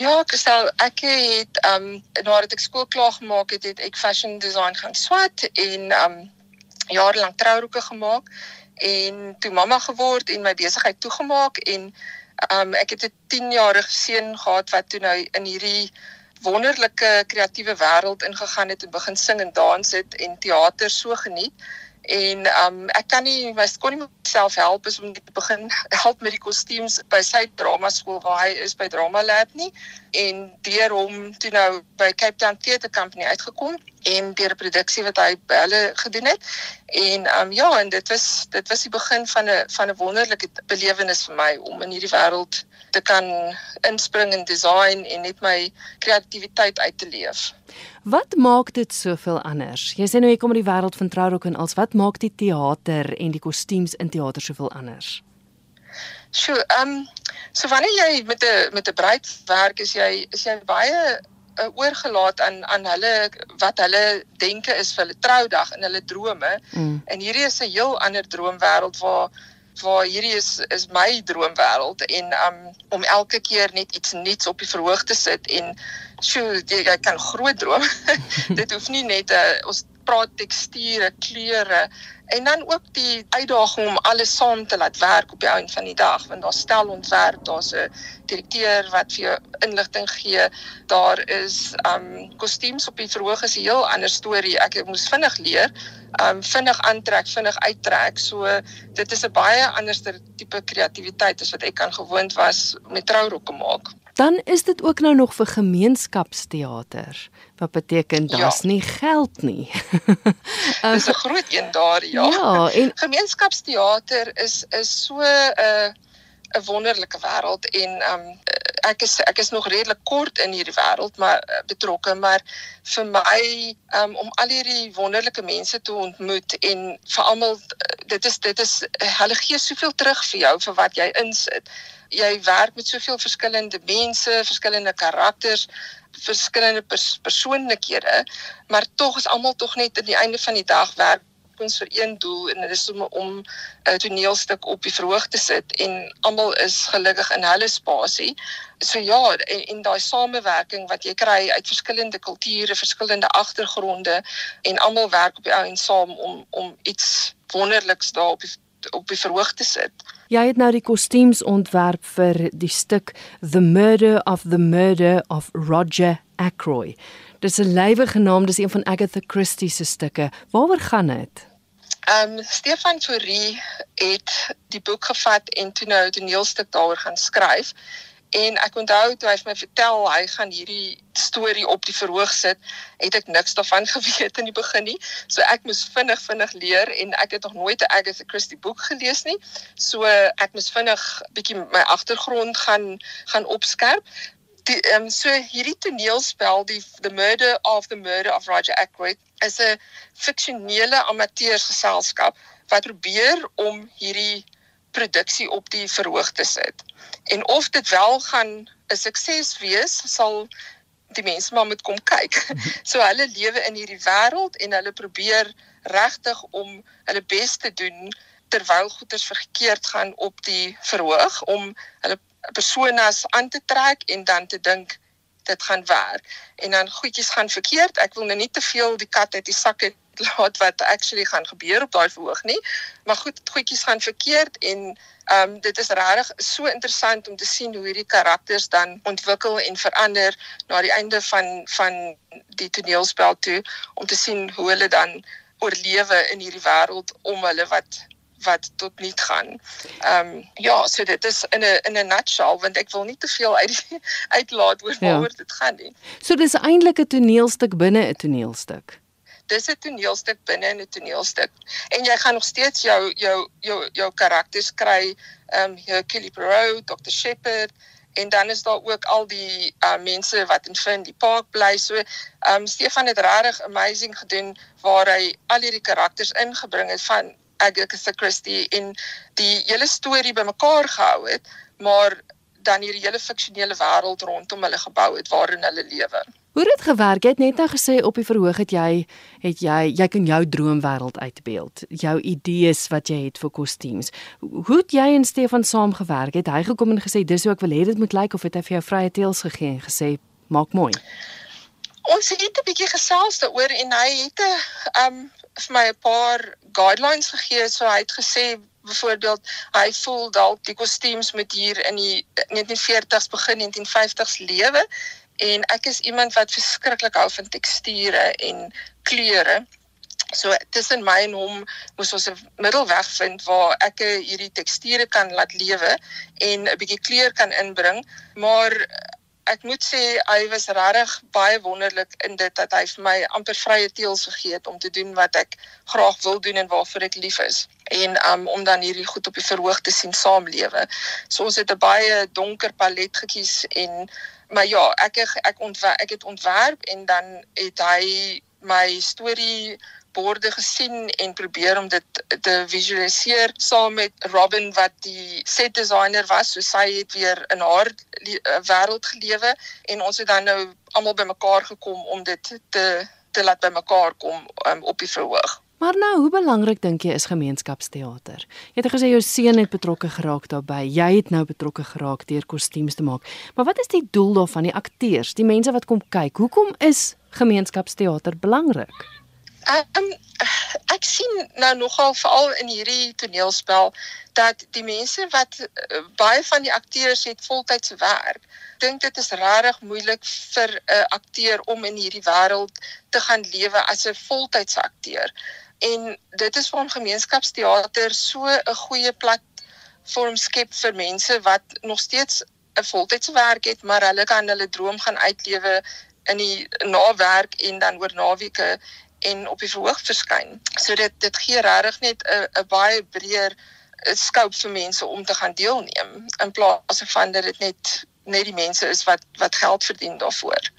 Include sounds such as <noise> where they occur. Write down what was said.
Ja, Kristel, ek het ehm um, nadat ek skool klaar gemaak het, het ek fashion design gaan swat en ehm um, jare lank trouroeke gemaak en toe mamma geword en my besigheid toegemaak en ehm um, ek het 'n 10-jarige seun gehad wat toe nou in hierdie wonderlike kreatiewe wêreld ingegaan het en begin sing en dans het en teater so geniet en um ek kan nie my kon nie myself help is om te begin help met die kostuums by sy drama skool waar hy is by Drama Lab nie. En deur hom toe nou by Cape Town Theatre Company uitgekom en deur 'n produksie wat hy by hulle gedoen het en um ja en dit was dit was die begin van 'n van 'n wonderlike belewenis vir my om in hierdie wêreld te kan inspring en design en net my kreatiwiteit uit te leef. Wat maak dit soveel anders? Jy sê nou jy kom in die wêreld van trourok en als wat maak die teater en die kostuums in teater soveel anders? So, ehm um, so wanneer jy met 'n met 'n bruid werk, is jy is jy baie uh, oorgelaat aan aan hulle wat hulle denke is vir hulle troudag en hulle drome. Mm. En hierdie is 'n heel ander droomwêreld waar waar hierdie is is my droomwêreld en um om elke keer net iets nuuts op die verhoog te sit en sjoe jy, jy kan groot droom. <laughs> Dit hoef nie net 'n uh, eh, ons praat teksture, kleure en dan ook die uitdaging om alles saam te laat werk op die einde van die dag want daar stel ontwerp, daar's 'n direkteur wat vir jou inligting gee. Daar is um kostuums op die verhoog is 'n heel ander storie. Ek moes vinnig leer, um vinnig aantrek, vinnig uittrek. So dit is 'n baie anderste tipe kreatiwiteit as wat ek kan gewoond was met trourokke maak. Dan is dit ook nou nog vir gemeenskapsteater. Wat beteken daar's ja. nie geld nie. <laughs> Dis 'n groot een daar, ja. Ja, en <laughs> gemeenskapsteater is is so 'n uh, 'n wonderlike wêreld en um ek is ek is nog redelik kort in hierdie wêreld maar uh, betrokke maar vir my um om al hierdie wonderlike mense te ontmoet en vir almal dit is dit is hulle gee soveel terug vir jou vir wat jy insit. Jy werk met soveel verskillende mense verskillende karakters verskillende pers persoonlikhede maar tog is almal tog net aan die einde van die dag werk ons vir een doel en dit is om om 'n toneelstuk op die verhoog te sit en almal is gelukkig in hulle spasie. So ja, en, en daai samewerking wat jy kry uit verskillende kulture, verskillende agtergronde en almal werk op die ou en saam om om iets wonderliks daar op die, op die verhoog te sit. Jy het nou die kostuums ontwerp vir die stuk The Murder of the Murder of Roger Ackroyd. Dis 'n lywe genaamd, dis een van Agatha Christie se stukke. Waaroor gaan dit? Ehm um, Stefan Fourie het die boek gevat en toe nou 'n toneelstuk daaroor gaan skryf. En ek onthou toe hy vir my vertel hy gaan hierdie storie op die verhoog sit, het ek niks daarvan <laughs> geweet in die begin nie. So ek moes vinnig vinnig leer en ek het nog nooit 'n Agatha Christie boek gelees nie. So ek moes vinnig bietjie my agtergrond gaan gaan opskerp die ehm um, so hierdie toneelspel die the murder of the murder of Roger Ackroyd is 'n fiksionele amateursgeselskap wat probeer om hierdie produksie op die verhoog te sit. En of dit wel gaan 'n sukses wees, sal die mense maar moet kom kyk. <laughs> So hulle lewe in hierdie wêreld en hulle probeer regtig om hulle bes te doen terwyl goeders verkeerd gaan op die verhoog om hulle personas aan te trek en dan te dink dit gaan werk en dan goedjies gaan verkeerd. Ek wil nou nie te veel die kat uit die sak het <laughs> laat wat actually gaan gebeur op daai verhoog nie. Maar goed, goedjies gaan verkeerd en ehm um, dit is regtig so interessant om te sien hoe hierdie karakters dan ontwikkel en verander na die einde van van die toneelspel toe om te sien hoe hulle dan oorlewe in hierdie wêreld om hulle wat wat tot nul gaan. Ehm um, ja, so dit is in 'n in 'n nutshell want ek wil nie te veel uit <laughs> uitlaat oor ja. waaroor ja. dit gaan nie. So dis eintlik 'n toneelstuk binne 'n toneelstuk. Dis 'n toneelstuk binne 'n toneelstuk. En jy gaan nog steeds jou jou jou jou karakters kry, ehm um, Hercule Poirot, Dr. Shepard en dan is daar ook al die uh, mense wat in Finley Park bly. So ehm um, Stefan het regtig amazing gedoen waar hy al hierdie karakters ingebring het van Agatha Christie en die hele storie bymekaar gehou het, maar dan hierdie hele fiksionele wêreld rondom hulle gebou het waarin hulle lewe. Hoe het dit gewerk? Jy het net nou gesê op die verhoog het jy het jy jy kan jou droomwêreld uitbeeld, jou idees wat jy het vir kostuums. Hoe het jy en Stefan saamgewerk? Het hy gekom en gesê dis hoe ek wil hê dit moet lyk of het hy vir jou vrye teels gegee en gesê maak mooi? Ons het 'n bietjie gesels daaroor en hy het 'n um vir my 'n paar guidelines gegee. So hy het gesê byvoorbeeld hy voel dalk die kostuums moet hier in die 1940s begin 1950s lewe en ek is iemand wat verskriklik hou van teksture en kleure. So tussen my en hom moes ons 'n middelweg vind waar ek hierdie teksture kan laat lewe en 'n bietjie kleur kan inbring, maar ek moet sê hy was regtig baie wonderlik in dit dat hy vir my amper vrye teels gegee het om te doen wat ek graag wil doen en waarvoor ek lief is en um, om dan hierdie goed op die verhoog te sien saamlewe. So ons het 'n baie donker palet gekies en maar ja, ek ek ontwerp ek het ontwerp en dan het hy my storie borde gesien en probeer om dit te visualiseer saam met Robin wat die set designer was. So sy het weer in haar eh, wêreld gelewe en ons het dan nou almal bymekaar gekom om dit te te laat bymekaar kom um, op die verhoog. Maar nou, hoe belangrik dink jy is gemeenskapsteater? Jy het gesê jou seun het betrokke geraak daarbey. Jy het nou betrokke geraak deur kostuums te maak. Maar wat is die doel daarvan, die akteurs, die mense wat kom kyk? Hoekom is gemeenskapsteater belangrik? Um, ek sien nou nogal veral in hierdie toneelspel dat die mense wat uh, baie van die akteurs het voltydse werk dink dit is regtig moeilik vir 'n akteur om in hierdie wêreld te gaan lewe as 'n voltydse akteur. En dit is waarom gemeenskapsteater so 'n goeie platform skep vir mense wat nog steeds 'n voltydse werk het, maar hulle kan hulle droom gaan uitlewe in die nawerk en dan oor naweke en op die verhoog verskyn. So dit dit gee regtig net 'n 'n baie breër scope vir mense om te gaan deelneem in plaas van dat dit net net die mense is wat wat geld verdien daarvoor.